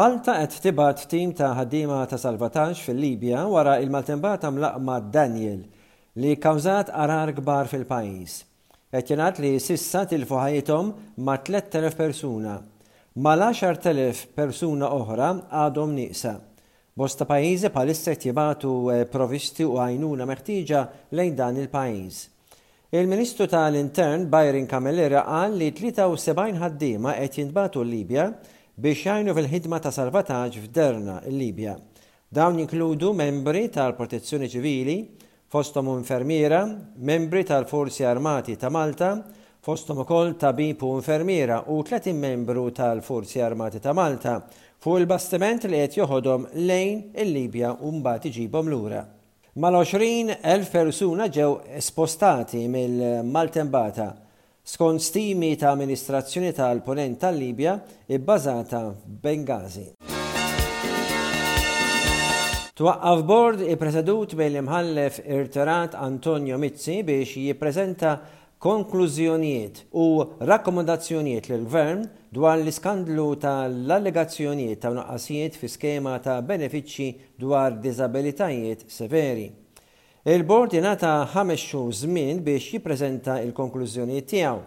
Malta qed tibgħat tim ta' ħaddiema ta' salvataġġ fil-Libja wara il-maltembata mlaqqma Daniel li kkawżat għarar kbar fil-pajjiż. Qed jingħad li s'issa tilfu ħajjithom ma' 3,000 persuna. Mal-10,000 persuna oħra għadhom nieqsa. Bosta pajjiżi bħalissa qed jibagħtu provisti u għajnuna meħtieġa lejn dan il-pajjiż. Il-Ministru ta' l-Intern Byron Camilleri qal li 73 ħaddiema qed jintbagħtu l-Libja biex jgħinu fil-ħidma ta' salvataġġ f'Derna, il-Libja. Dawn jinkludu membri tal-Protezzjoni Ċivili, fosthom infermiera, membri tal-Forzi Armati ta' Malta, fosthom ukoll tabib u infermiera, u 30 membru tal-Forzi Armati ta' Malta, fuq il-bastiment li qed joħodhom lejn il-Libja u mbagħad iġibhom lura. Mal-20 elf persuna ġew spostati mill-Maltembata Skont stimi ta' amministrazzjoni tal-Punent tal-Libja ibbażata f'Benghazi. Twaqqaf Bord ippresedut mill-Imħallef irtirat Antonio Mizzi biex jippreżenta konklużjonijiet u rakkomandazzjonijiet lill-Gvern dwar l-iskandlu ta' l-allegazzjonijiet ta' nuqqasijiet fi skema ta' benefiċċji dwar diżabilitajiet severi Il-Bord ingħata ħames xhur żmien biex jippreżenta l-konklużjonijiet tiegħu.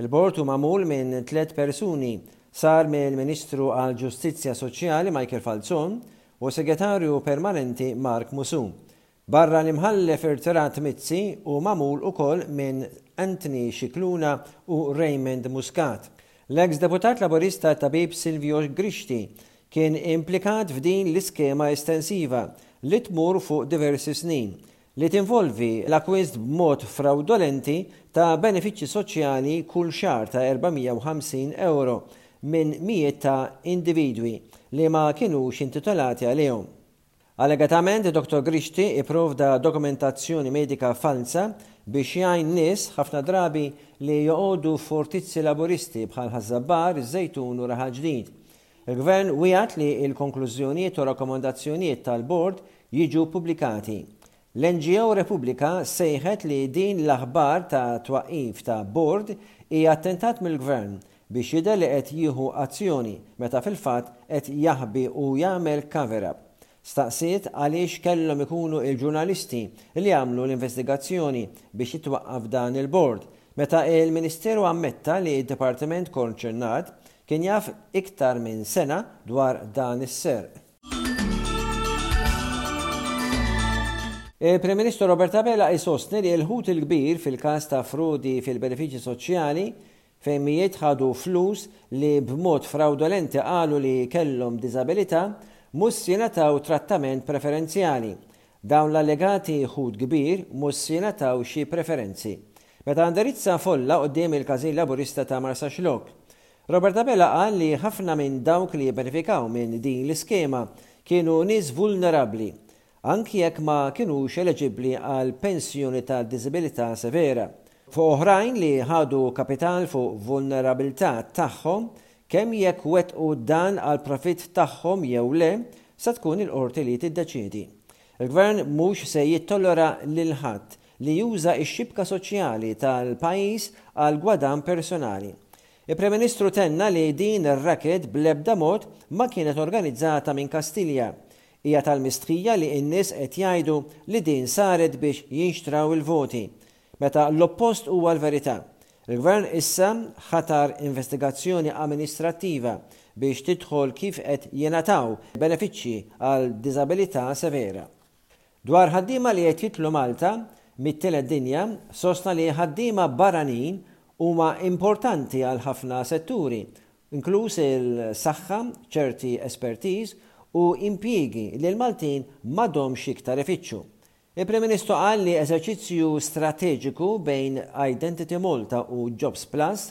Il-Bord hu magħmul minn tliet persuni, sar mill-Ministru għall-Ġustizzja Soċjali Michael Falzon u Segretarju Permanenti Mark Musù. Barra l-Imħallef irtirat Mizzi hu magħmul ukoll minn Anthony Scicluna u Raymond Muscat. L-eks Deputat Laburista Tabib Silvio Grixti Kien implikat f'din l-iskema estensiva, li tmur fuq diversi snin, li tinvolvi l-akkwist b'mod frawdolenti ta' benefiċċji soċjali kull xahar ta' 450 ewro minn mijiet ta' individwi li ma kinux intitolati għalihom. Allegatament, Dottor Grixti ipprovda dokumentazzjoni medika falza biex jgħin nies, ħafna drabi, li joqogħdu f'fortizzi Laburisti bħal Ħaż-Żabbar, iż-Żejtun u Raħal Ġdid. Il-Gvern wiegħed li l-konklużjonijiet u rakkomandazzjonijiet tal-Bord jiġu ppubblikati. L-NGO Repubblika sejħet li din l-aħbar ta' twaqqif ta' bord hija attentat mill-Gvern biex jidher li qed jieħu azzjoni meta fil-fatt qed jaħbi u jagħmel cover up. Staqsiet għaliex kellhom ikunu il-ġurnalisti li għamlu l-investigazzjoni biex jitwaqqaf dan il-bord meta il-Ministeru ammetta li d-Dipartiment konċernat kien jaf iktar minn sena dwar dan is-serq. Il-Prim Ministru Robert Abela jsostni li l-ħut il-kbir fil-każ ta' frodi fil-benefiċċji soċjali fejn mijiet ħadu flus li b'mod frawdolenti qalu li kellhom diżabilità mhux se jingħataw trattament preferenzjali. Dawn l-allegati ħut kbir mhux se jingħataw xi preferenzi. Meta indirizza folla quddiem il-Każin Laburista ta' Marsaxlokk, Robert Abela qal li ħafna minn dawk li jibbenefikaw minn din l-iskema kienu nies vulnerabbli, anki jekk ma kinux eleġibbli għal pensjoni ta' diżibilità severa. Fuq oħrajn li ħadu kapital fuq vulnerabilità tagħhom, kemm jekk wettqu dan għal profitt tagħhom jew le, se tkun il-Qorti li tiddeċiedi. Il-Gvern mhux se jittollera lil ħadd li juża x-xibka soċjali tal-pajjiż għal gwadann personali. Il-Prim Ministru tenna li din ir-racket bl-ebda mod ma kienet organizzata minn Kastilja. Hija tal-mistħija li n-nies qed jgħidu li din saret biex jinxtraw il-voti, meta l-oppost huwa l-verità. Il-Gvern issa ħatar investigazzjoni amministrattiva biex tidħol kif qed jingħataw benefiċċji għal diżabilità severa. Dwar ħaddiema li qed jidħlu Malta mit-Tielet Dinja, sostna li ħaddiema barranin huma importanti għal ħafna setturi, inkluż il-saħħa, ċerti espertiż u impjiegi li l-Maltin m'għadhomx iktar ifittxu. Il-Prim Ministru qal li eżerċizzju strateġiku bejn Identity Malta u Jobs Plus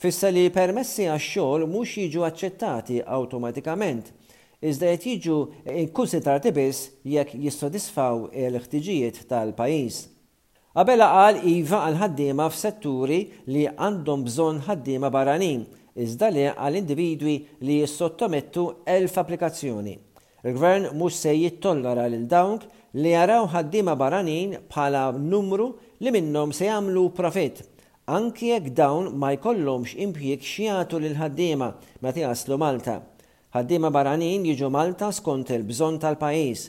Tfisser li permessi għax-xogħol mhux jiġu aċċettati awtomatikament, iżda qed jiġu kkunsidrati biss jekk jissodisfaw il-ħtiġijiet tal-pajjiż. Abela qal iva għall-ħaddiema f'setturi li għandhom bżonn ħaddiema barranin, iżda le għal individwi li jissottomettu elf applikazzjoni. Il-Gvern mhux se jittollera lil dawk li jaraw ħaddiema barranin bħala numru li minnhom se jagħmlu profitt, anki jekk dawn ma jkollhomx impjieg x'jagħtu lill-ħaddiema meta jaslu Malta. Ħaddiema barranin jiġu Malta skont il-bżonn tal-pajjiż.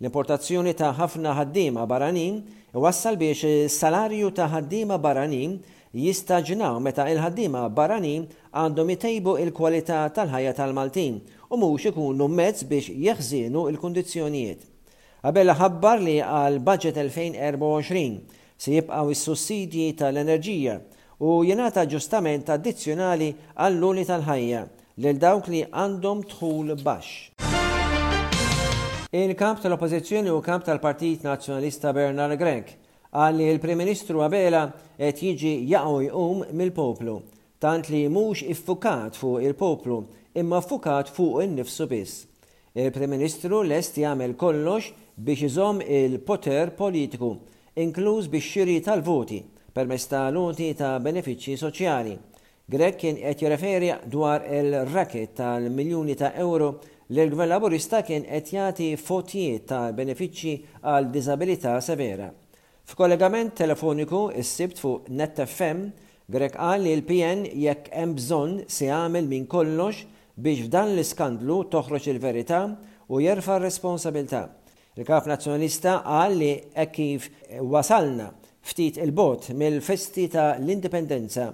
L-importazzjoni ta' ħafna ħaddiema barranin iwassal biex is-salarju ta' ħaddiema barranin jistaġnaw meta il-ħaddiema barranin għandhom itejbu il-kwalità tal-ħajja tal-Maltin u mhux ikunu mezz biex jeħżienu l-kundizzjonijiet. Abela ħabbar li għall-Budget 2024, se jibqgħu s-sussidji ta' l-enerġija u jingħata aġġustament addizzjonali għall-għoli tal-ħajja lil dawk li għandhom dħul baxx. Il-Kap tal-Oppożizzjoni u Kap tal-Partit Nazzjonalista Bernard Grech qal li l-Prim Ministru Abela qed jiġi jaqa' u jqum mill-poplu, tant li mhux iffukat fuq il-poplu imma ffukat fuqu nnifsu biss. Il-Prim Ministru lest jagħmel kollox biex iżomm il-poter politiku, inkluż bix-xiri tal-voti, permezz ta' l-għoti ta' benefiċċji soċjali. Grech kien qed jirreferi dwar il-racket tal-miljuni ta' ewro li l-Gvern Laburista kien qed jagħti f'għotjiet ta' benefiċċji għal diżabilità severa. F'kollegament telefoniku s-Sibt fuq Nett FM, Grech qal li l-PN jekk hemm bżonn se jagħmel minn kollox biex f'dan l-iskandlu toħroġ il-verità u jerfa' r-responsabilità. Il-Kap Nazzjonalista qal li hekk kif wasalna ftit 'il bogħod mill-festi ta' l-Indipendenza,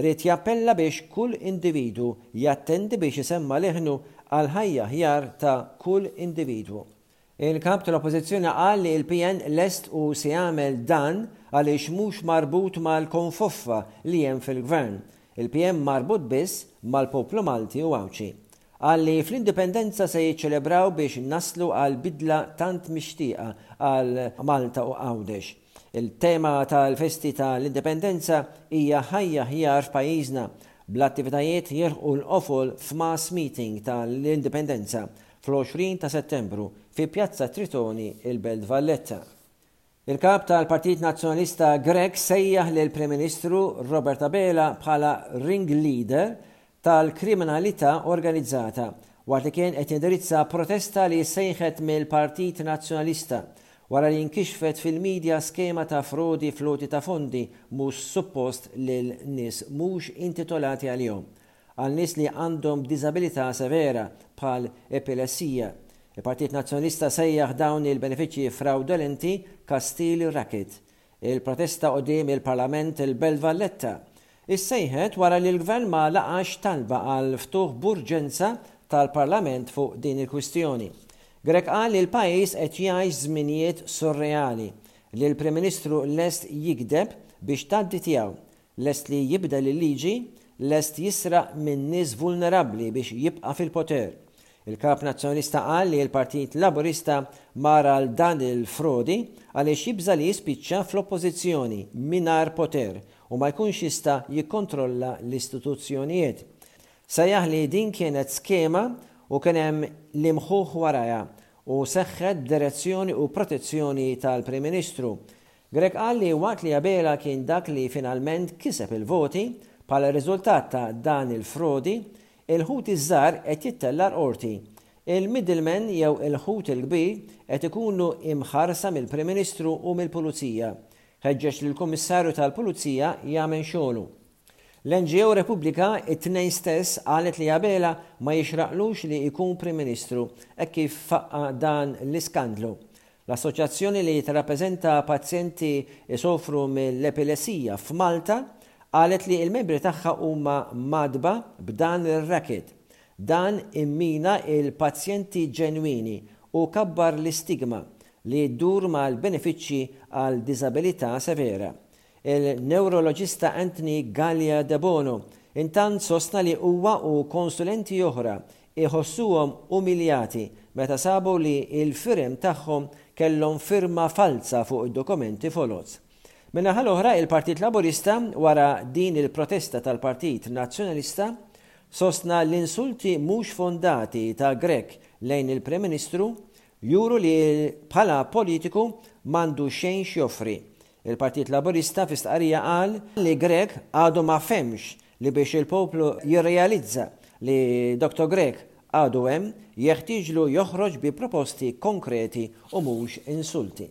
ried jappella biex kull individwu jattendi biex isemma' leħnu għall-ħajja aħjar ta' kull individwu. Il-Kap tal-Oppożizzjoni qal li l-PN lest u se jagħmel dan għaliex mhux marbut mal-konfoffa li hemm fil-Gvern. Il-PN marbut biss mal-poplu Malti u Għawdxi. Qal li fl-Indipendenza se jiċċelebraw biex naslu għall-bidla tant mixtieqa għal Malta u Għawdex. Il-tema tal-festi ta' l-Indipendenza hija Ħajja Aħjar f'Pajjiżna, bl-attivitajiet jilħqu l-qofol f'Mass Meeting ta' l-Indipendenza fl-20 ta' Settembru fi Pjazza Tritoni, il-Belt Valletta. Il-Kap tal-Partit Nazzjonalista Grech sejjaħ lill-Prim Ministru Robert Abela bħala ringleader tal-Kriminalità Organizzata waqt li kien qed jindirizza protesta li ssejħet mill-Partit Nazzjonalista wara li nkixfet fil-media skema ta' frodi fl-għoti ta' fondi mhux suppost lil nies mhux intitolati għalihom għal nies li għandhom b'diżabilità severa bħal epilessija. Il-Partit Nazzjonalista sejjaħ dawn il-benefiċċji frawdolenti Castile Racket Il-protesta quddiem il-Parlament il-Belt Valletta issejħet wara li l-Gvern ma laqax talba għal ftuħ b'urġenza tal-Parlament fuq din il-kwistjoni. Grech qal li l-pajjiż qed jgħix żminijiet surreali, li l-Prim Ministru lest jigdeb biex tgħaddi tiegħu, Lest li jibdel il-liġi, lest jisraq minn nies vulnerabbli biex jibqa' fil-poter. Il-Kap Nazzjonalista qal li l-Partit Laburista mar għal dan il-frodi għaliex jibża' li jispiċċa fl-Oppożizzjoni mingħajr poter u ma jkunx jista' jikkontrolla l-istituzzjonijiet. Sejjaħ li din kienet skema u kien hemm l-imħuħ warajha u seħħet direzzjoni u protezzjoni tal-Prim Ministru Grech qal li waqt li Abela kien dak li finalment kiseb il-voti bħala riżultat ta' dan il-frodi, il-ħut iż-żgħar qed jittella' l-Qorti. Il-middlemen jew il-ħut il-kbir qed ikunu imħarsa mill-Prim Ministru u mill-Pulizija. Ħeġġeġ lill-Kummissarju tal-Pulizija jagħmel xogħlu. L-NGO Repubblika it-Tnejn stess qalet li Abela ma jixraqlux li jkun Prim Ministru hekk kif faqqa' dan l-iskandlu. L-assoċjazzjoni li tirrappreżenta pazjenti jsofru mill-epilessija f'Malta qalet li l-membri tagħha huma mgħaddba b'dan ir-racket. Dan immina l-pazjenti ġenwini u kabbar l-istigma li ddur mal-benefiċċji għal diżabilità severa Il-newroloġista Anthony Galea Debono intant sostna li huwa u konsulenti oħra jħossuhom umiljati meta sabu li l-firem tagħhom kellhom firma falza fuq id-dokumenti foloz. Min-naħa l-oħra, il-Partit Laburista, wara din il-protesta tal-Partit Nazzjonalista, sostna l-insulti mhux fondati ta' Grech lejn il-Prim Ministru juru li bħala politiku m'għandu xejn x'joffri Il-Partit Laburista fi stqarrija qal li Grech għadu ma fehmx li biex il-poplu jirrealizza li Dr Grech għadu hemm, jeħtieġlu joħroġ bi proposti konkreti u mhux insulti.